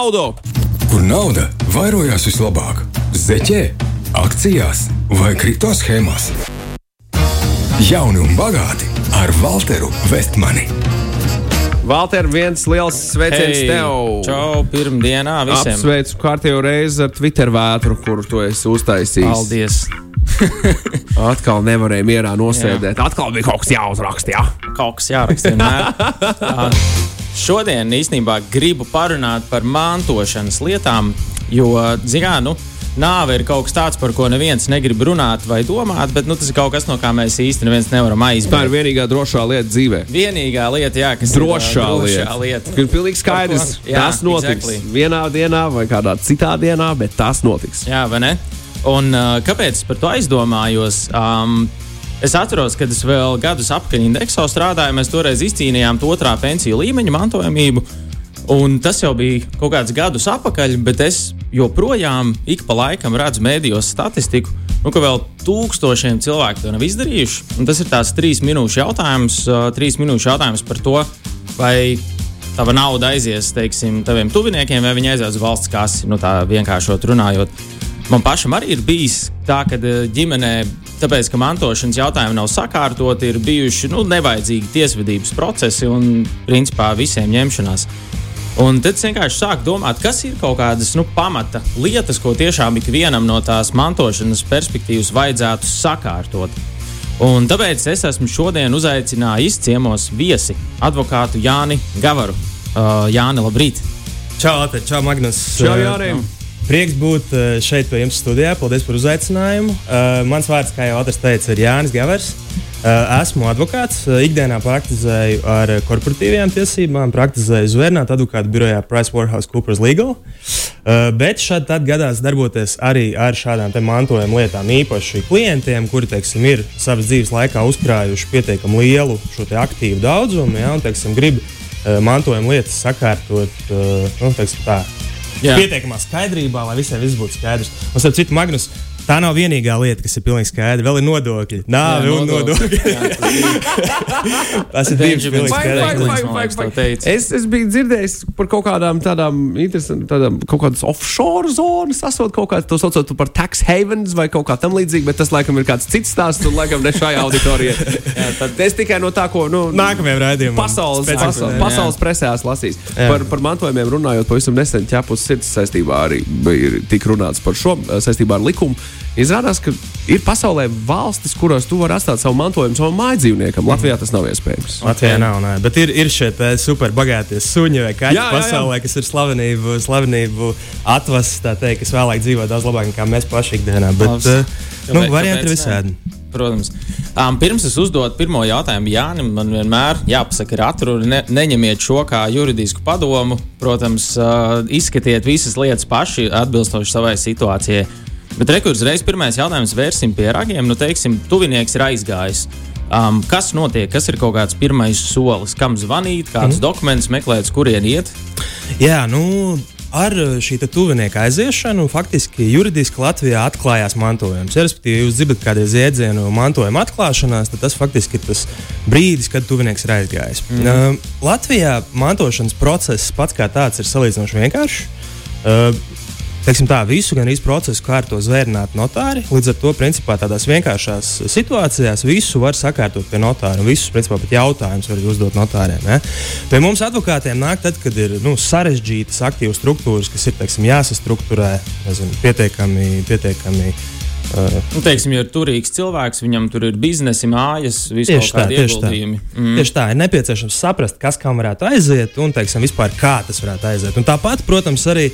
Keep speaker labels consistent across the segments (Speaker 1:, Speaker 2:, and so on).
Speaker 1: naudu!
Speaker 2: Kur nauda vairojās vislabāk? Zeķē, akcijās vai kripto schēmās? Jauni un bagāti ar Walteru Vestmani.
Speaker 1: Valter, viens liels sveiciens
Speaker 3: Hei,
Speaker 1: tev!
Speaker 3: Čau, pirmdienā visiem!
Speaker 1: Apsveicu kārtējo reizi ar Twitter vētru, kuru tu esi uztaisījis.
Speaker 3: Paldies!
Speaker 1: Atkal nevarēja mierā nosēdēt. Jā. Atkal bija kaut kas jāuzraksta. Jā.
Speaker 3: Kaut kas jāraksta Šodien īstenībā gribu parunāt par mantošanas lietām, jo, zinām, nu, nāve ir kaut kas tāds, par ko neviens negrib runāt vai domāt, bet nu, tas ir kaut kas, no kā mēs neviens nevaram
Speaker 1: Tā ir
Speaker 3: aizbēgt.
Speaker 1: vienīgā drošā lieta dzīvē.
Speaker 3: Vienīgā lieta, jā, kas
Speaker 1: Drošā,
Speaker 3: ir drošā lieta.
Speaker 1: Ir pilnīgi skaidrs,
Speaker 3: ko- jā,
Speaker 1: tas notiks
Speaker 3: exactly.
Speaker 1: vienā dienā vai kādā citā dienā, bet tas notiks.
Speaker 3: Jā, vai ne? Un kāpēc par to aizdomājos? Um, es atceros, kad es vēl gadus apakaļ indeksā strādāju, mēs toreiz izcīnījām to otrā pensiju līmeņa mantojamību. Un tas jau bija kaut kādus gadus atpakaļ, bet es joprojām ik pa laikam redzu mēdījos statistiku, nu, ka vēl tūkstošiem cilvēku to nav izdarījuši. Un tas ir tās trīs minūšu jautājums, trīs minūšu jautājums par to, vai tava nauda aizies, teiksim, taviem tuviniekiem, vai viņi aizies uz valsts kasi, nu tā vienkāršot runājot. Man pašam arī ir bijis tā, ka ģimenē, tāpēc, ka mantošanas jautājumi nav sakārtoti, ir bijuši nu, nevajadzīgi tiesvedības procesi un, principā, visiem ņemšanās. Un tad es vienkārši sāku domāt, kas ir kaut kādas nu, pamata lietas, ko tiešām ikvienam no tās mantošanas perspektīvas vajadzētu sakārtot. Un tāpēc es esmu šodien uzaicinājis ciemos viesi, advokātu Jāni Gavaru. Uh, Jāni, labrīt!
Speaker 4: Čau, Ate, čau, Magnus.
Speaker 1: Čau,
Speaker 4: Eh,
Speaker 1: Jānim.
Speaker 4: Prieks būt eh, šeit pie jums studijā. Paldies par uzaicinājumu. Uh, mans vārds, kā jau Otrs teica, ir Jānis Gavers. Uh, esmu advokāts. Ikdienā praktizēju ar korporatīvajām tiesībām, praktizēju Zvērnāta advokātu birojā PricewaterhouseCoopers Legal. Bet šad tad gadās darboties arī ar šādām mantojuma lietām, īpaši klientiem, kuri teiksim, ir savas dzīves laikā uzkrājuši pietiekami lielu šo aktīvu daudzumu, ja, un teiksim, grib mantojuma lietas sakārtot nu, teiksim, tā,
Speaker 3: Jā.
Speaker 4: pietiekamā skaidrībā, lai visiem viss būtu skaidrs. Un, starp citu, Magnus, tā nav vienīgā lieta, kas ir pilnīgi skaidra. Vēl ir nodokļi, nāve un nodokļi. Tas ir
Speaker 3: to teica.
Speaker 1: Es, es biju dzirdējis par kaut kādām tādām interesantām, tādām kaut kādas offshore zonas, esot kaut kādā, to saucot par tax havens vai kaut kā tam līdzīga, bet tas laikam ir kāds cits stāsts un laikam ne šajā auditorijā. Jā, tad es tikai no tā, ko, nu,
Speaker 4: Nākamajam raidījumam.
Speaker 1: Pasaules, pasaules, pasaules presē esmu lasījis. Par, par mantojumiem runājot, pavisam nesen ķepus sirds saistībā arī bija tik runāts par šo saistībā ar likumu. Izrādās, ka ir pasaulē valstis, kurās tu vari atstāt savu mantojumu savam mājdzīvniekam. Latvijā tas nav iespējams.
Speaker 4: Latvijā nav, nē. bet ir, ir šie te super bagātie suņi vai kaķi
Speaker 1: Jā, jā, jā.
Speaker 4: pasaulē, kas ir slavenību, slavenību atvases, tā teikt, kas vēlāk dzīvo daudz labāk nekā mēs paši ikdienā. Bet,
Speaker 3: Labs.
Speaker 4: uh, nu, varianti ir visādi.
Speaker 3: Protams. Um, pirms es uzdodu pirmo jautājumu Jānim, man vienmēr jāpasaka, ir atruna. Ne, neņemiet šo kā juridisku padomu. Protams, uh, izskatiet visas lietas paši atbilstoši savai situācijai. Bet rekurors uzreiz pirmais jautājums vērsim pie ragiem. Nu, teiksim, tuvinieks ir aizgājis. Um, kas notiek? Kas ir kaut kāds pirmais solis? Kam zvanīt, kādus mm. dokumentus meklēt, kurien iet?
Speaker 4: Jā, nu, ar šī tuvinieka aiziešanu faktiski juridiski Latvijā atklājās mantojums. Ja, respektīvi, jūs dzirdat kādreiz jēdzienu mantojuma atklāšanās, tad tas faktiski ir tas brīdis, kad tuvinieks ir aizgājis. Mm. Uh, Latvijā mantošanas process pats kā tāds ir salīdzinoši vienkāršs. Uh, Teiksim tā, visu gan īsu procesu kārto zvērnāt notāri. Līdz ar to, principā, tādās vienkāršās situācijās visu var sakārtot pie notāra. Visus, principā, pat jautājumus var uzdot notāriem. Ja? Pie mums advokātiem nāk tad, kad ir nu, sarežģītas aktīvas struktūras, kas ir teiksim, jāsastruktūrē nezinu, pietiekami. pietiekami uh,
Speaker 3: Nu, teiksim, ja ir turīgs cilvēks, viņam tur ir biznesi, mājas,
Speaker 4: Tieši
Speaker 3: visādi
Speaker 4: tā, tieši tā.
Speaker 3: Mm.
Speaker 4: Tieši tā, ir nepieciešams saprast, kas kam varētu aiziet un, teiksim, vispār kā tas varētu aiziet. Un tāpat, protams, arī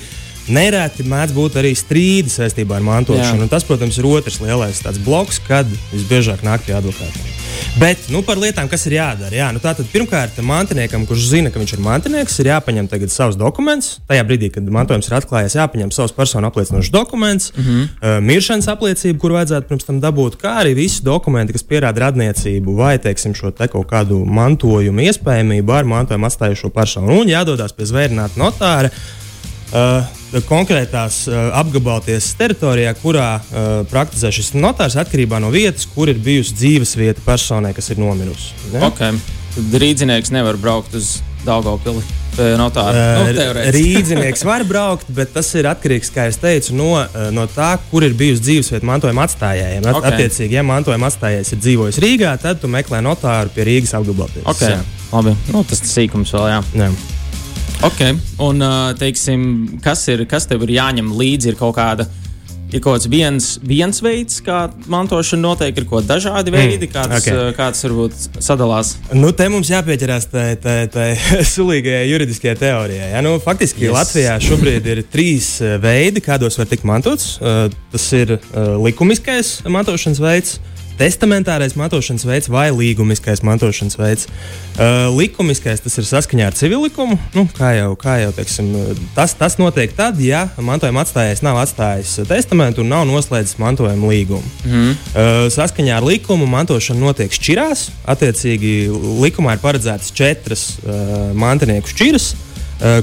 Speaker 4: nereti mēdz būt arī strīdi saistībā ar mantošanu. Tas, protams, ir otrs lielais bloks, kad visbiežāk nāk pie advokātiem. Bet nu, par lietām, kas ir jādara. Jā, nu, tātad, pirmkārt, mantiniekam, kurš zina, ka viņš ir mantinieks, ir jāpaņem savs dokuments. Tajā brīdī, kad mantojums ir atklājies, jāpaņem savs personu apliecinošs dokuments, mm -hmm. uh, miršanas apliecība, kur vajadzētu pirms tam dabūt, kā arī visi dokumenti, kas pierāda radniecību vai teiksim, šo te kaut kādu mantojumu iespējamību ar mantojumu atstājušo personu. Un jādodas pie zvērnāta notāra. Uh, konkrētās uh, apgabalties teritorijā, kurā uh, praktizē šis notārs, atkarībā no vietas, kur ir bijusi dzīves vieta personai, kas ir nomirusi. ne?
Speaker 3: Okay. Tad rīznieks nevar braukt uz Daugopili pie notāra?
Speaker 4: Uh,
Speaker 3: Nu.
Speaker 4: Rīdzinieks var braukt, bet tas ir atkarīgs, kā jau teicu, no, no tā, kur ir bijusi dzīvesvieta mantojuma atstājējiem. At,
Speaker 3: Ok.
Speaker 4: Attiecīgi, ja mantojuma atstājējs ir dzīvojis Rīgā, tad tu meklē notāru pie Rīgas apgabalā.
Speaker 3: Okay. Labi, nu, tas ir sīkums vēl. Jā.
Speaker 4: Jā.
Speaker 3: Okay. Un, ā, teiksim, kas, ir, kas tev ir jāņem līdzi? Ir kaut kāda. Ir kaut kāds viens, viens veids, kā mantošana notiek, ir kaut dažādi veidi, kāds,
Speaker 4: ok.
Speaker 3: okay. kāds varbūt sadalās.
Speaker 4: Nu, te mums jāpieķerās tai, tai, tai sulīgajai juridiskajai teorijai. Ja? Nu, faktiski
Speaker 3: Yes.
Speaker 4: Latvijā šobrīd ir trīs eh, veidi, kādos var tikt mantots. Uh, tas ir uh, likumiskais mantošanas veids. Testamentārais mantošanas veids vai līgumiskais mantošanas veids. Uh, likumiskais tas ir saskaņā ar civil likumu. Nu, kā jau, kā jau teiksim, tas, tas notiek tad, ja mantojuma atstājējs nav atstājis testamentu un nav noslēdzis mantojuma līgumu.
Speaker 3: Mhm.
Speaker 4: Uh, saskaņā ar likumu mantošana notiek šķirās. Attiecīgi, likumā ir paredzētas četras uh, mantinieku šķiras. Uh,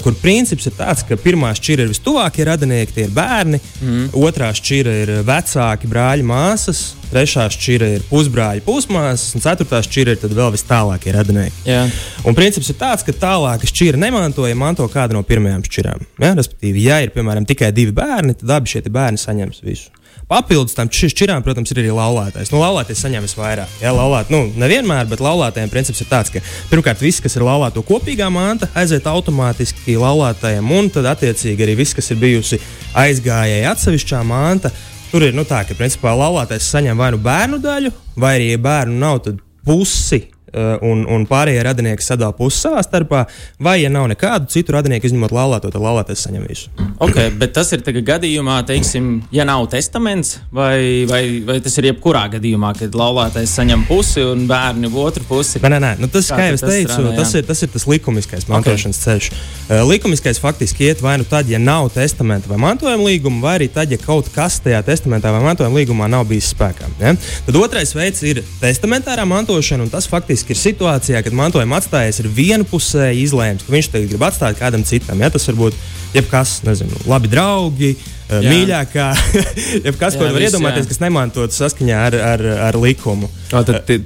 Speaker 4: kur princips ir tāds, ka pirmā šķira ir vistuvākie radinieki, tie ir bērni, mm. otrā šķira ir vecāki brāļi, māsas, trešā šķira ir pusbrāļi, pusmāsas, un ceturtā šķira ir vēl vis tālākie radinieki.
Speaker 3: Jā.
Speaker 4: Un princips ir tāds, ka tālāka šķira nemantoja, manto kādu no pirmajām šķirām. Ja? Respektīvi, ja ir piemēram tikai divi bērni, tad abi šie bērni saņems visu. Papildus tam šķirām, protams, ir arī laulātais. Nu, laulātais saņem visvairāk. Jā, laulāt, nu, nevienmēr, bet laulātajiem princips ir tāds, ka pirmkārt viss, kas ir laulāto kopīgā manta, aiziet automātiski laulātajiem, un tad attiecīgi arī viss, kas ir bijusi aizgājēji atsevišķā manta. Tur ir nu, tā, ka principā laulātais saņem vai nu bērnu daļu, vai arī, ja bērnu nav, tad pusi. Uh, Un, un pārējie radinieki sadala pusi savā starpā, vai, ja nav nekādu citu radinieku, izņemot laulāto, tad laulātais saņem visu.
Speaker 3: Okay, bet tas ir gadījumā, teiksim, ja nav testaments, vai, vai, vai tas ir jebkurā gadījumā, kad laulātais saņem pusi un bērni otru pusi.
Speaker 4: Nē, nē, nē. Nu, tas,
Speaker 3: Kā
Speaker 4: kā jau es
Speaker 3: tas
Speaker 4: teicu,
Speaker 3: strādā,
Speaker 4: tas ir, tas ir tas likumiskais mantošanas okay. ceļš. Uh, likumiskais faktiski iet vai nu tad, ja nav testamenta vai mantojuma līguma, vai arī tad, ja kaut kas tajā testamentā vai mantojuma līgumā nav bijis spēkā. Ja? Tad otrais veids ir testamentārā mantošana, un tas faktiski ir situācijā, kad mantojuma atstājējs ir vienpusēji izlēms, ka viņš tagad grib atstāt kādam citam. Ja? Tas var būt jebkas, nezinu, labi draugi. uh,
Speaker 3: Jā.
Speaker 4: Mīļākā, jebkas, ko var iedomāties,
Speaker 3: jā.
Speaker 4: kas nemantots saskaņā ar, ar, ar likumu.
Speaker 1: Tā tad tie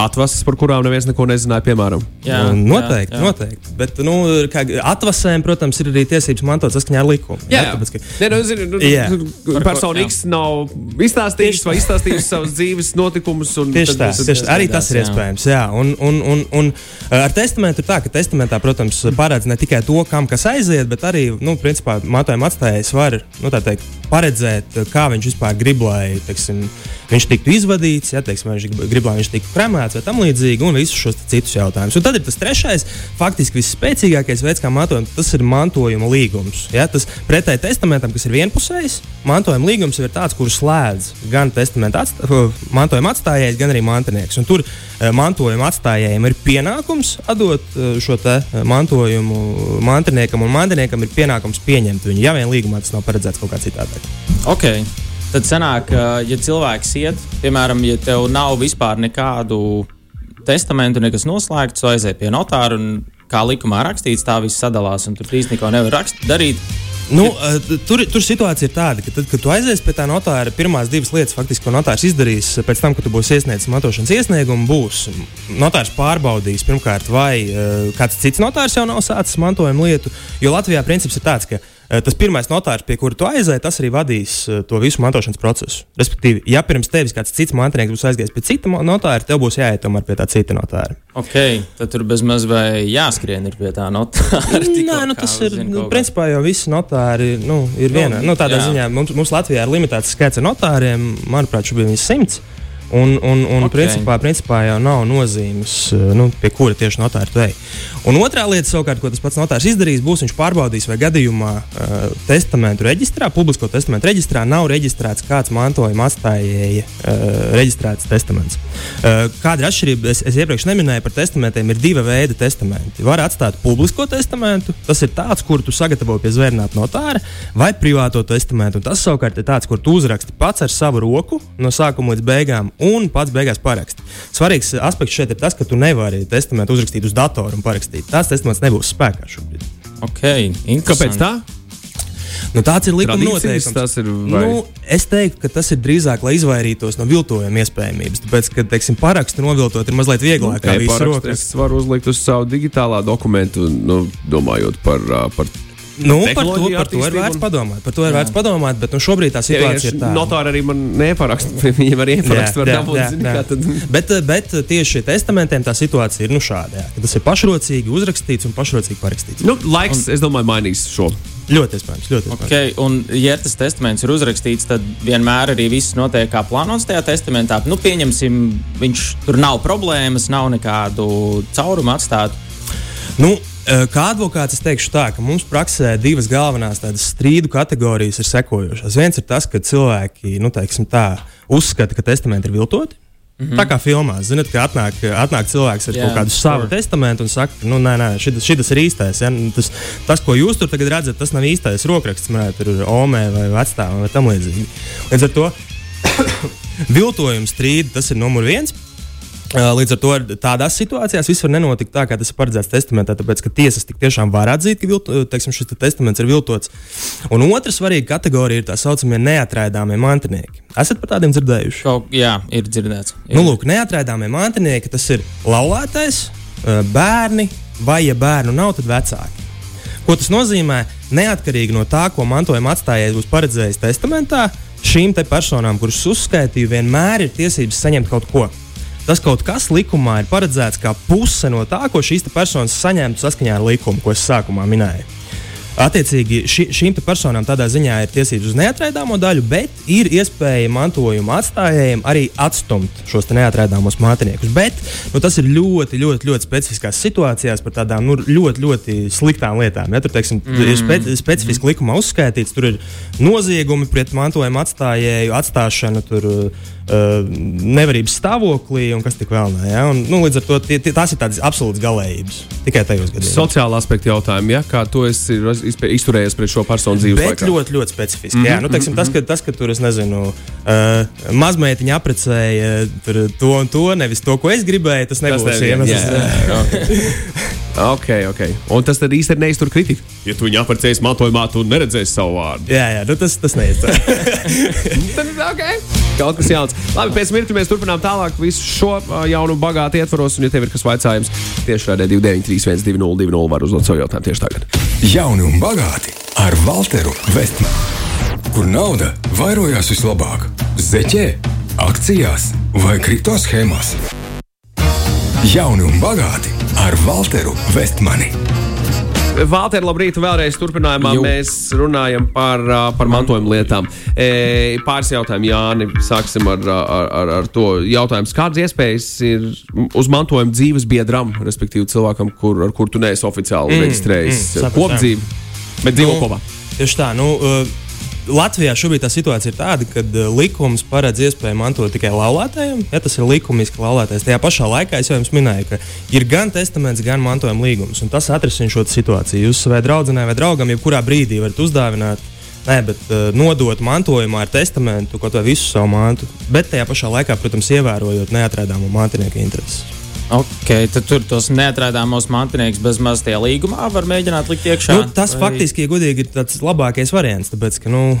Speaker 1: atvases, par kurām neviens neko nezināja, piemēram.
Speaker 3: Jā,
Speaker 4: Un noteikti,
Speaker 3: jā,
Speaker 4: jā, noteikti. Bet nu, kā atvasēm, protams, ir arī tiesības mantot saskaņā ar likumu.
Speaker 1: Jā, jā.
Speaker 4: Tāpēc, ka,
Speaker 1: Nē, nu, zini, nu,
Speaker 4: Jā.
Speaker 1: nu, persona X nav izstāstījis vai izstāstījis savas dzīves notikumus. un
Speaker 4: Tieši
Speaker 1: tad
Speaker 4: tā,
Speaker 1: tas-
Speaker 4: tieši, tā. arī tas ir
Speaker 3: jā.
Speaker 4: iespējams. Jā. Un, un, un, un uh, ar testamentu ir tā, ka testamentā, protams, paredz ne tikai to, kam kas aiziet, bet arī, nu, principā, mantojuma atstājējs var nu, tā teikt, paredzēt, kā viņš vispār grib, lai teiksim, viņš tiktu izvadīts, ja teiksim, viņš grib- lai viņš tiktu kremēts vai tam līdzīgi, un visus šos citus jautājumus. Un tad ir tas trešais, faktiski visspēcīgākais veids, kā mantojam, tas ir mantojuma līgums. Ja? Tas pretēji testamentam, kas ir vienpusējs, mantojuma līgums ir tāds, kurš slēdz gan testamenta atstā, mantojuma atstājējs, gan arī mantinieks. Un tur eh, mantojuma atstājējiem ir pienākums atdot eh, šo eh, mantojumu mantiniekam, un mantiniekam ir pienākums pieņemt viņu, ja vien līgumā tas nav paredzēts kaut kā citādāk.
Speaker 3: Okay. Tad sanāk, ja cilvēks iet, piemēram, ja tev nav vispār nekādu testamentu, nekas noslēgts, tu aiziet pie notāra un kā likumā rakstīts, tā viss sadalās un tur īstenībā neko nevar rakst, darīt.
Speaker 4: Nu, eh, tur, tur situācija ir tāda, ka, tad, kad tu aizies pie tā notāra, pirmās divas lietas, faktiski, ko notārs izdarīs pēc tam, kad tu būsi iesniedzis mantošanas iesniegumu, būs notārs pārbaudījis pirmkārt, vai uh, kāds cits notārs jau nav sācis mantojuma lietu. Jo Latvijā princips ir tāds, ka tas pirmais notārs, pie kura tu aizēji, tas arī vadīs uh, to visu mantošanas procesu. Respektīvi, ja pirms tevis kāds cits mantinieks būs aizgājis pie cita notāra, tev būs jāiet tomēr pie tā cita notāra.
Speaker 3: Okay. Tad tur bez maz vai jāskrien ir pie tā notāra.
Speaker 4: Nē, nu, tas ir. Nu, principā jau visi notāri nu, ir
Speaker 3: Nu,
Speaker 4: viena. Nu, tādā
Speaker 3: jā.
Speaker 4: ziņā mums, mums Latvijā ir limitēts skaits ar notāriem. Manuprāt, šobrīd ir simts. Un, un, un
Speaker 3: Ok.
Speaker 4: okay. principā, principā jau nav nozīmes, eh, nu, pie kura tieši notāra tu ej. Un otrā lieta, savukārt, ko tas pats notārs izdarīs, būs viņš pārbaudīs, vai gadījumā uh, testamentu reģistrā, publisko testamentu reģistrā nav reģistrēts kāds mantojuma atstājēja uh, reģistrēts testaments. Uh, kāda ir atšķirība? Es, es iepriekš neminēju par testamentiem. Ir divi veidi testamenti. Var atstāt publisko testamentu, tas ir tāds, kur tu sagatavo pie zvērnāta notāra, vai privāto testamentu. Un tas savukārt ir tāds, kur tu uzraksti pats ar savu roku no sākuma līdz beigām un pats beigās paraksti. Svarīgs aspekts šeit ir tas, ka tu nevari testamentu uzrakstīt uz datora un parakstīt. Tās testaments nebūs spēkā šobrīd.
Speaker 3: Okay.
Speaker 1: Kāpēc tā?
Speaker 4: Nu, tāds ir likuma noteikums.
Speaker 1: tas ir, vai-
Speaker 4: Nu, es teiktu, ka tas ir drīzāk, lai izvairītos no viltojuma iespējamības. Tāpēc, ka teiksim, parakstu noviltot ir mazliet vieglāk
Speaker 1: E-parakstu
Speaker 4: rokas.
Speaker 1: Es varu uzlikt uz savu digitālā dokumentu, nu, domājot par, par
Speaker 4: Nu, par to, par to ir vērts
Speaker 1: un-
Speaker 4: padomāt. Par to ir vērts padomāt, bet nu, šobrīd tā situācija ir tāda.
Speaker 1: Notāri arī man neparakst. Viņiem arī ieparakst, var dabūt, zini, kā tad.
Speaker 4: Bet, eh, bet tieši testamentiem tā situācija ir nu, šāda. Jā, ka tas ir pašrocīgi uzrakstīts un pašrocīgi parakstīts.
Speaker 1: Nu, laiks, es domāju, mainīs šo.
Speaker 4: Ļoti iespējams. Ļoti iespējams.
Speaker 3: Okay, un, ja tas testaments ir uzrakstīts, tad vienmēr arī viss notiek kā plānots tajā testamentā. Nu, pieņemsim, viņš tur nav problēmas, nav nekādu caurumu atstātu.
Speaker 4: Nu, eh, kā advokāts es teikšu tā, ka mums praksē divas galvenās strīdu kategorijas ir sekojošas. Viens ir tas, ka cilvēki nu, teiksim, tā, uzskata, ka testamenti ir viltoti. Mm -hmm. Tā kā filmā, zinot, ka atnāk, atnāk cilvēks ar yeah, kaut kādu savu
Speaker 3: sure.
Speaker 4: testamentu un saka, ka nu, nē, nē, šitas, šitas ir īstais. Ja? Nu, Tas, tas, ko jūs tur tagad redzat, tas nav īstais rokraksts, manā tur omē vai vecstāvam vai tam līdzīgi. Līdz ar to viltojuma strīdi tas ir numur viens. Līdz ar to tādās situācijās viss var nenotikt tā, kā tas ir paredzēts testamentā, tāpēc ka tiesas tiešām var atzīt, ka vilto, teiksim, šis te testaments ir viltots. Un otra svarīga kategorija ir tā saucamie neatrādāmie mantinieki. Esat par tādiem dzirdējuši?
Speaker 3: Kaut, jā, ir dzirdēts. Ir.
Speaker 4: Nu, lūk, neatrādāmie mantinieki tas ir laulātais, bērni vai, ja bērnu nav, tad vecāki. Ko tas nozīmē? Neatkarīgi no tā, ko mantojuma atstājējs būs paredzējis testamentā, šīm personām, kuras uzskaitīju, vienmēr ir tiesības saņemt kaut ko. Tas kaut kas likumā ir paredzēts kā puse no tā, ko šīs personas saņemtu saskaņā ar likumu, ko es sākumā minēju. Attiecīgi, ši, šīm personām tādā ziņā ir tiesības uz neatraidāmo daļu, bet ir iespēja mantojuma atstājējiem arī atstumt šos te neatraidāmos mātiniekus. Bet nu, tas ir ļoti, ļoti, ļoti specifiskās situācijās par tādām nu, ļoti, ļoti sliktām lietām. Ja, tur teiksim, mm. ir spe, specifiski likumā uzskaitīts, tur ir noziegumi pret mantojuma atstājēju atstāšanu. Tur, Uh, nevarības stāvoklī un kas tik vēl nē. Ja? Un, nu, līdz ar to tie, tie, tās ir tādas absolūtas galējības. Tikai tajos gadījumos.
Speaker 1: Sociālā aspekta jautājumi, ja, kā esi izpē- izturējies pret šo personu dzīves
Speaker 4: Bet
Speaker 1: laikā.
Speaker 4: ļoti, ļoti specifiski. Mm -hmm. Jā, nu, teiksim, tas, ka, tas, ka tur, es nezinu, uh, mazmeitiņa apprecēja tur to un to, nevis to, ko es gribēju, tas nebūs
Speaker 1: tev-
Speaker 4: iemesls.
Speaker 1: ok, ok. Un tas tad īstenībā neiztur kritiku. Ja tu viņu apprecējies mantojumā, tu neredzēsi savu vārdu.
Speaker 4: Jā, jā, nu, tas, tas neiet.
Speaker 1: Tad, okay. Kaut kas jauns. Labi, pēc mirkļa mēs turpinām tālāk visu šo jaunu, bagātu ietvaros. Un, ja tev ir kas vaicājums, tieši redzēt 293, 202, var uzdot savu jautājumu tieši tagad.
Speaker 2: Jauni un bagāti ar Walteru Vestmanu. Kur nauda vairojās vislabāk? Zeķē, akcijās vai kripto schēmās? Jauni un bagāti ar Walteru Vestmani.
Speaker 1: Valter, labrīt, vēlreiz turpinājumā
Speaker 3: Jū.
Speaker 1: mēs runājam par, par mantojuma lietām. E, pāris jautājumu, Jāni. Sāksim ar, ar, ar, ar to jautājumu. Kādas iespējas ir uz mantojuma dzīves biedram, respektīvi cilvēkam, kur, ar kuru tu neesi oficiāli mm, reģistrējis
Speaker 4: mm,
Speaker 1: kopdzīvi, bet dzīvo
Speaker 4: Nu,
Speaker 1: kopā?
Speaker 4: Tieši tā. Nu, Latvijā šobrīd tā situācija ir tāda, ka uh, likums paredz iespēju mantot tikai laulātajiem. Ja tas ir likumiski laulātais, tajā pašā laikā es jau jums minēju, ka ir gan testaments, gan mantojuma līgums. un Tas atrisinās šo situāciju. Jūs savai draudzenei vai draugam jebkurā brīdī varat uzdāvināt. Nē, bet uh, nodot mantojumā ar testamentu kaut ko visu savu mantu, bet tajā pašā laikā, protams, ievērojot neatrādāmo mantinieku intereses.
Speaker 3: Okay, tad tur tos neatrādāmos mantinieks bez maz tajā līgumā var mēģināt likt iekšā.
Speaker 4: Nu, tas vai... faktiski, ja godīgi, ir tas labākais variants. Tāpēc, ka, nu,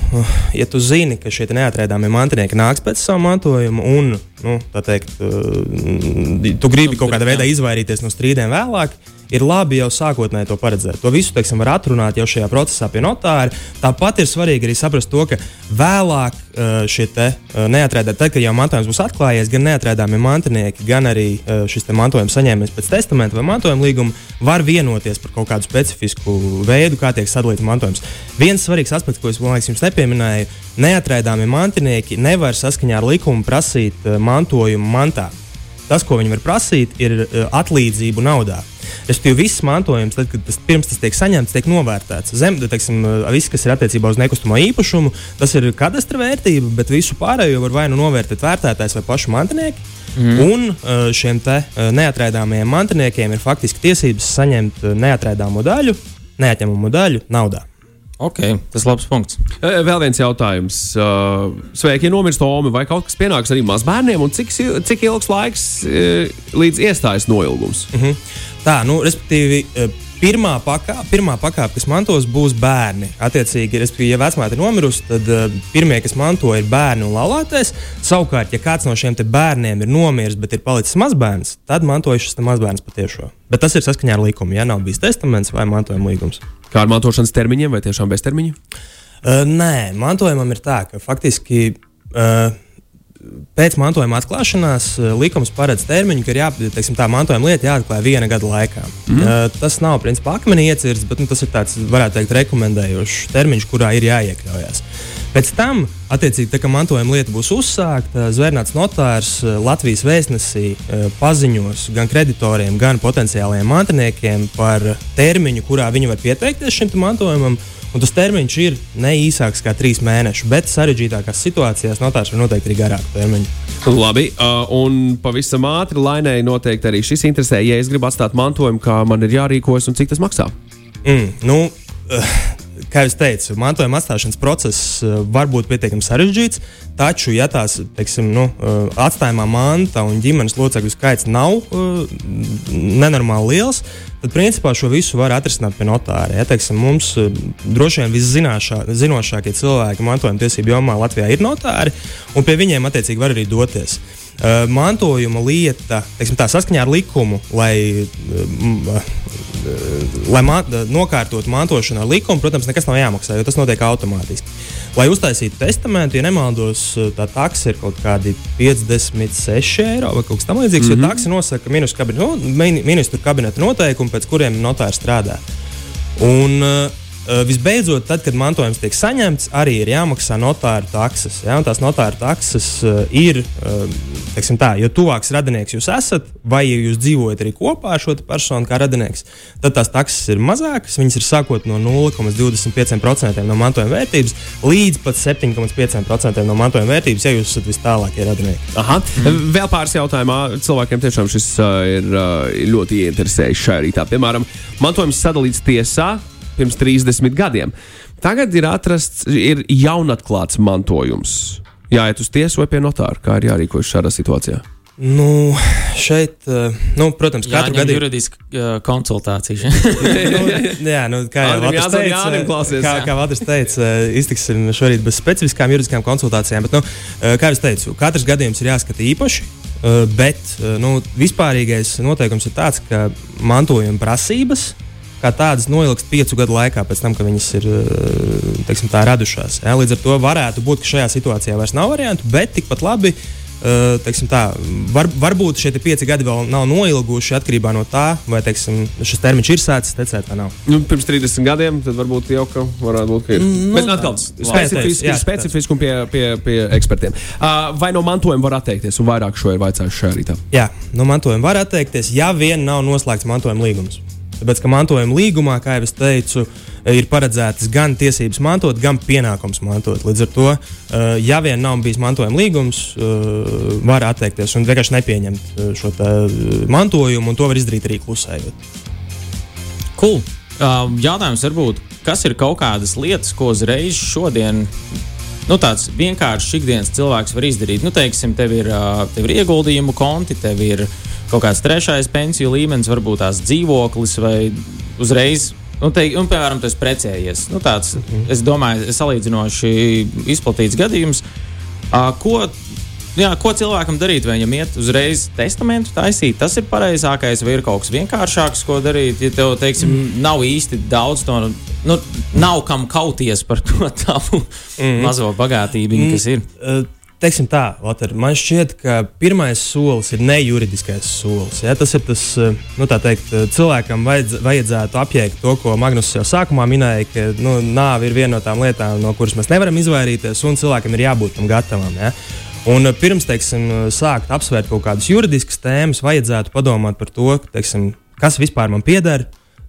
Speaker 4: ja tu zini, ka šie neatrādāmie mantinieki nāks pēc savu mantojumu, un nu, teikt, uh, tu gribi kaut kādā veidā izvairīties no strīdiem vēlāk, ir labi jau sākotnēji to paredzēt. To visu teiksim, var atrunāt jau šajā procesā pie notāra. Tāpat ir svarīgi arī saprast to, ka vēlāk uh, šie uh, neatrādāmie, tad, kad jau mantojums būs atklājies, gan neatrādāmie mantinieki, gan arī šis mantojuma saņēmējs pēc testamenta vai mantojuma līguma var vienoties par kaut kādu specifisku veidu, kā tiek sadalīts mantojums. Viens svarīgs aspekts, ko es liekas, jums nepieminēju, neatrādāmie mantinieki nevar saskaņā ar likumu prasīt uh, mantojumu mantā. Tas, ko viņi var prasīt, ir uh, atlīdzību naudā. Respektīvi, viss mantojums, tad, kad tas pirms tas tiek saņemts, tiek novērtēts. Zem, teiksim, uh, viss, kas ir attiecībā uz nekustamo īpašumu, tas ir kadastra vērtība, bet visu pārējo var vai nu novērtēt vērtētājs vai pašu mantinieki. Mm. Un uh, šiem te neatraidāmajiem mantiniekiem ir faktiski tiesības saņemt neatraidāmo daļu, neatņemumu daļu naudā.
Speaker 3: Okay, tas ir labs punkts.
Speaker 1: E, Vēl viens jautājums. Uh, Sveiki, ja nomirst Omi, vai kaut kas pienāks arī mazbērniem, un cik, cik ilgs laiks e, līdz iestājas noilgums?
Speaker 4: Mhm. Tā, nu, respektīvi, pirmā pakāpe, pirmā pakāpe, kas mantos, būs bērni. Attiecīgi, ja vecmāte ir nomirusi, tad uh, pirmie, kas manto, ir bērni un laulātais. Savukārt, ja kāds no šiem bērniem ir nomiris, bet ir palicis mazbērns, tad mantoja šis mazbērns patiešām. Bet tas ir saskaņā ar likumu. Ja nav bijis testaments vai mantojuma līgums.
Speaker 1: Kā ar mantošanas termiņiem vai tiešām bez termiņa?
Speaker 4: Uh, nē, mantojumam ir tā, ka faktiski. Uh, pēc mantojuma atklāšanās eh, likums paredz termiņu, ka ir jā, teiksim, tā mantojuma lieta jāatklāj viena gada laikā. Mm. Uh, tas nav principā akmenī iecirsts, bet nu, tas ir tāds, varētu teikt, rekomendējošs termiņš, kurā ir jāiekļaujas. Pēc tam, attiecīgi, tā, kad mantojuma lieta būs uzsākta, zvērnāts notārs eh, Latvijas vēstnesī paziņos gan kreditoriem, gan potenciālajiem mantiniekiem par termiņu, kurā viņi var pieteikties šim mantojumam. Un tas termiņš ir ne īsāks kā trīs mēneši, bet sarežģītākās situācijās notārs var noteikt arī garāku termiņu.
Speaker 1: Labi, uh, un pavisam ātri lainēji noteikti arī šis interesē, ja es gribu atstāt mantojumu, kā man ir jārīkojas un cik tas maksā.
Speaker 4: Mm, nu, uh, kā jau teicu, mantojuma atstāšanas process uh, var būt pietiekami sarežģīts, taču, ja tās teiksim, nu, uh, atstājumā manta un ģimenes locekļu skaits nav uh, nenormāli liels, tad principā šo visu var atrisināt pie notāra. Ja, teiksim, mums droši vien viszinošākie cilvēki mantojuma tiesību jomā Latvijā ir notāri, un pie viņiem attiecīgi var arī doties. Uh, mantojuma lieta, teiksim, tā saskaņā ar likumu, lai, uh, lai man, nokārtotu mantošanu ar likumu, protams, nekas nav jāmaksā, jo tas notiek automātiski. Lai uztaisītu testamentu, ja nemaldos, tā taksa ir kaut kādi 56 eiro vai kaut kas tamlīdzīgs. Mm -hmm. Jo mhm. taksa nosaka ministru kabineta, nu, ministru kabineta noteikumi, pēc kuriem notārs strādā. Un, Uh, visbeidzot, tad, kad mantojums tiek saņemts, arī ir jāmaksā notāra taksas. Ja? Tās notāra taksas uh, ir, uh, tā, jo tuvāks radinieks jūs esat, vai ja jūs dzīvojat arī kopā ar šo personu kā radinieks, tad tās taksas ir mazākas. Viņas ir sākot no 0,25% no mantojuma vērtības līdz pat 7,5% no mantojuma vērtības, ja jūs esat vis tālākie radinieki.
Speaker 1: Aha. Mm. Vēl pāris jautājumā cilvēkiem tiešām šis uh, ir uh, ļoti ieinteresējis šajā rītā. Piemēram, mantojums sadalīts tiesā pirms 30 gadiem. Tagad ir atrasts, ir jaunatklāts mantojums. Jāiet uz tiesu vai pie notāra, kā ir jārīkojas šādā situācijā.
Speaker 4: Nu, šeit, eh, nu, protams,
Speaker 3: Jā, katru gadu ir juridiska uh, konsultācija.
Speaker 4: nu, jā, nu, kā jau Valters teica, kā, kā Valters teica, iztiksim šorīt bez specifiskām juridiskām konsultācijām. Bet, nu, kā jau teicu, katrs gadījums ir jāskata īpaši. Bet nu, vispārīgais noteikums ir tāds, ka mantojuma prasības kā tādas noilgst piecu gadu laikā pēc tam, kad viņas ir eh, teiksim, tā, radušās. Ja? Līdz ar to varētu būt, ka šajā situācijā vairs nav variantu, bet tikpat labi. Uh, tā, var, varbūt šie pieci gadi vēl nav noilguši atkarībā no tā, vai teiksim, šis termiņš ir sācis tecēt vai nav.
Speaker 1: Nu, pirms 30 gadiem tad varbūt jau ka varētu būt, ka ir. Mm, Bet atkal specifiski, jā, specifiski un pie, pie, pie ekspertiem. Uh, vai no mantojuma var atteikties, un vairāk šo ir vaicājuši šajā rītā?
Speaker 4: Jā, no mantojuma var atteikties, ja vien nav noslēgts mantojuma līgums. Tāpēc, ka mantojuma līgumā, kā jau es teicu, ir paredzētas gan tiesības mantot, gan pienākums mantot. Līdz ar to, eh, ja vien nav bijis mantojuma līgums, eh, var atteikties un vienkārši nepieņemt eh, šo mantojumu, un to var izdarīt arī klusējot.
Speaker 3: Cool. Jautājums varbūt, kas ir kaut kādas lietas, ko uzreiz šodien nu, tāds vienkāršs ikdienas cilvēks var izdarīt. Nu, teiksim, tev ir, tev ir ieguldījumu konti, tev ir kaut kāds trešais pensiju līmenis, varbūt tās dzīvoklis vai uzreiz. Nu, te, un, piemēram, tas precējies. Nu, tāds, mm -hmm. Es domāju, salīdzinoši izplatīts gadījums. Ko, jā, ko cilvēkam darīt? Vai viņam iet uzreiz testamentu taisīt? Tas ir pareizākais, vai ir kaut kas vienkāršāks, ko darīt? Ja tev, teiksim, mm. nav īsti daudz to, nu, nav kam kauties par to tavu mm. mazo bagātību, mm. kas ir.
Speaker 4: Teiksim tā, Lotar, man šķiet, ka pirmais solis ir nejuridiskais solis. Ja? Tas ir tas, eh, nu, teikt, eh, cilvēkam vajadz, vajadzētu apjēgt to, ko Magnus jau sākumā minēja, ka nu, nāve ir viena no tām lietām, no kuras mēs nevaram izvairīties, un cilvēkam ir jābūt tam gatavam. Ja? Un eh, pirms teiksim, sākt apsvērt kaut kādas juridiskas tēmas, vajadzētu padomāt par to, teiksim, kas vispār man pieder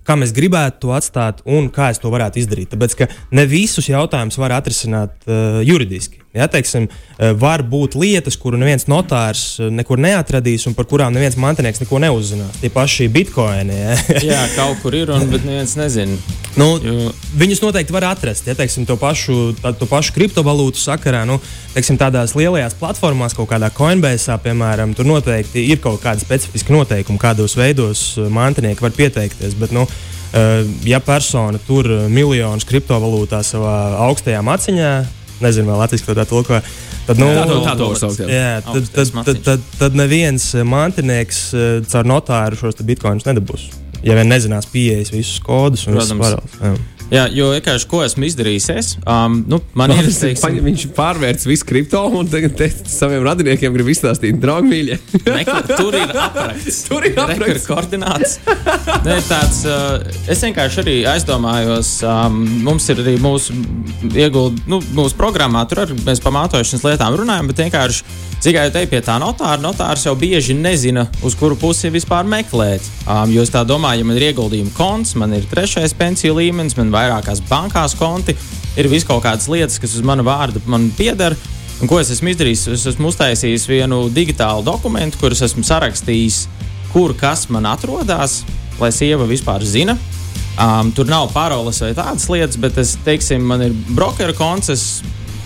Speaker 4: kā mēs gribētu to atstāt un kā es to varētu izdarīt. Tāpēc, ka ne visus jautājumus var atrisināt uh, juridiski. Ja, teiksim, uh, var būt lietas, kuru neviens notārs uh, nekur neatradīs un par kurām neviens mantinieks neko neuzzinās. Tie paši bitkoini. Ja.
Speaker 3: Jā, kaut kur ir, un, bet neviens nezina.
Speaker 4: Nu, jo... Viņus noteikti var atrast. Ja, teiksim, to, pašu, tā, to pašu kriptovalūtu sakarā, nu, teiksim, tādās lielajās platformās, kaut kādā Coinbase, piemēram, tur noteikti ir kaut kādi specifiski noteikumi, kādos veidos mantinieki var pieteikties. Bet, nu, ja persona tur miljonus kriptovalūtā savā augstajā maciņā, nezinu, vai Latvijas kaut kā tulko. Tad, nu,
Speaker 1: Tā to- tā to var saukt, jā.
Speaker 4: jā, tad, tad, tad, tad, tad neviens eh, mantinieks eh, caur notāru šos te bitkoinus nedabūs. Ja vien nezinās pieejas visus kodus un visas
Speaker 3: Protams.
Speaker 4: Jā.
Speaker 3: Jo vienkārši ko esmu izdarījis, es, um, nu, man ir
Speaker 1: Viņš,
Speaker 3: teiksim,
Speaker 1: viņš pārvērts visu kripto un tagad saviem radiniekiem grib izstāstīt, draugi mīļie.
Speaker 3: Meklē, tur ir apraksts.
Speaker 1: Tur ir apraksts.
Speaker 3: Rekur koordināts. Ne, tāds, uh, es vienkārši arī aizdomājos, um, mums ir arī mūsu, ieguld, nu, mūsu programmā, tur arī mēs par mātošanas lietām runājam, bet vienkārši tikai te pie tā notāra. Notārs jau bieži nezina, uz kuru pusi vispār meklēt. Um, jo es tā domāju, ja man ir ieguldījuma konts, man ir trešais pensiju līmenis, man ir vairākās bankās konti, ir vis kaut kādas lietas, kas uz mana vārda man pieder. Un ko es esmu izdarījis? Es esmu uztaisījis vienu digitālu dokumentu, kurus esmu sarakstījis, kur kas man atrodas, lai sieva vispār zina. Um, tur nav paroles vai tādas lietas, bet es teiksim, man ir brokeru konts.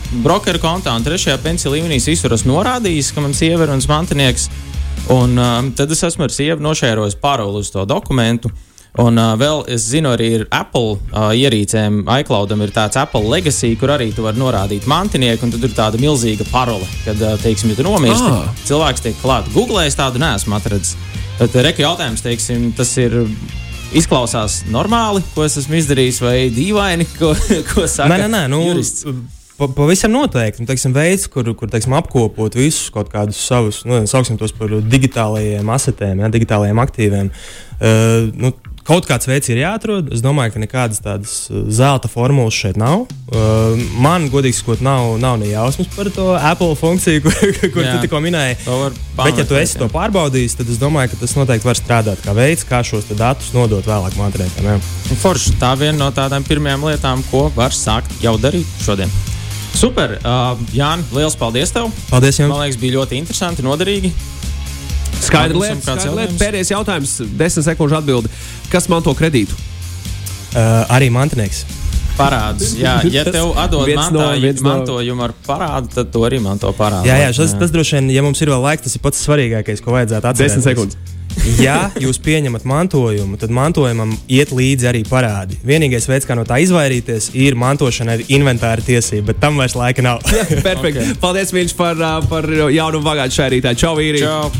Speaker 3: Brokeru kontā un trešajā pensiju līmenī visur esmu norādījis, ka man sieva ir mans mantinieks. Un um, tad es esmu ar sievu nošērojis paroli uz to dokumentu. Un uh, vēl es zinu, arī ir Apple uh, ierīcēm, iCloudam ir tāds Apple legacy, kur arī tu vari norādīt mantinieku, un tad ir tāda milzīga parole, kad, uh, teiksim, ja tu nomirsti,
Speaker 1: Ah.
Speaker 3: cilvēks tiek klāts. Google es tādu neesmu atradzis. Tad reku jautājums, teiksim, tas ir. Izklausās normāli, ko es esmu izdarījis, vai dīvaini, ko, ko saka
Speaker 4: Nē, nē, nē nu,
Speaker 3: jurists.
Speaker 4: Pa- Pavisam noteikti. Nu, teiksim, veids, kur, kur teiksim, apkopot visus kaut kādus savus, nu, sauksim tos par digitālajiem asetiem, ja, digitālajiem aktīviem. Uh, nu, Kaut kāds veids ir jāatrod. Es domāju, ka nekādas tādas uh, zelta formulas šeit nav. Uh, man, godīgi sakot, nav, nav ne jausmas par to Apple funkciju, kur, kur tu tikko minēji. Bet, ja tu esi
Speaker 3: jā.
Speaker 4: to pārbaudījis, tad es domāju, ka tas noteikti var strādāt kā veids, kā šos datus nodot vēlāk.
Speaker 3: Un Forši, tā viena no tādām pirmajām lietām, ko var sākt jau darīt šodien. Super, uh, Jānis, liels paldies tev!
Speaker 4: Paldies jums!
Speaker 3: Man liekas, bija ļoti interesanti, noderīgi.
Speaker 1: Skaidra lieta, skaidra lieta.
Speaker 3: jautājums?
Speaker 1: Pēdējais jautājums, desmit sekundžu atbildi. Kas man to kredītu?
Speaker 4: Uh, arī mantinieks.
Speaker 3: Parādus. Jā, ja tev atdod
Speaker 1: viens no-
Speaker 3: mantojumu ar parādu, tad to arī manto parādu.
Speaker 4: Jā, jā, tas, tas droši vien, ja mums ir vēl laiks, tas ir pats svarīgākais, ko vajadzētu atcerēties.
Speaker 1: Desmit sekundes.
Speaker 4: Ja jūs pieņemat mantojumu, tad mantojumam iet līdzi arī parādi. Vienīgais veids, kā no tā izvairīties, ir mantošana ar inventāra tiesību, bet tam vairs laika nav.
Speaker 1: Perfekti. Okay. Paldies viņš par, par jaunu un bagātu šai rītā. Čau, vīri!
Speaker 3: Čau!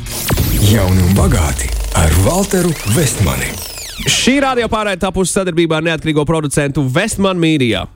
Speaker 2: Jauni un bagāti ar Walteru Vestmani.
Speaker 1: Šī radio pārējai tapusi sadarbībā ar neatkarīgo producentu Westman Media.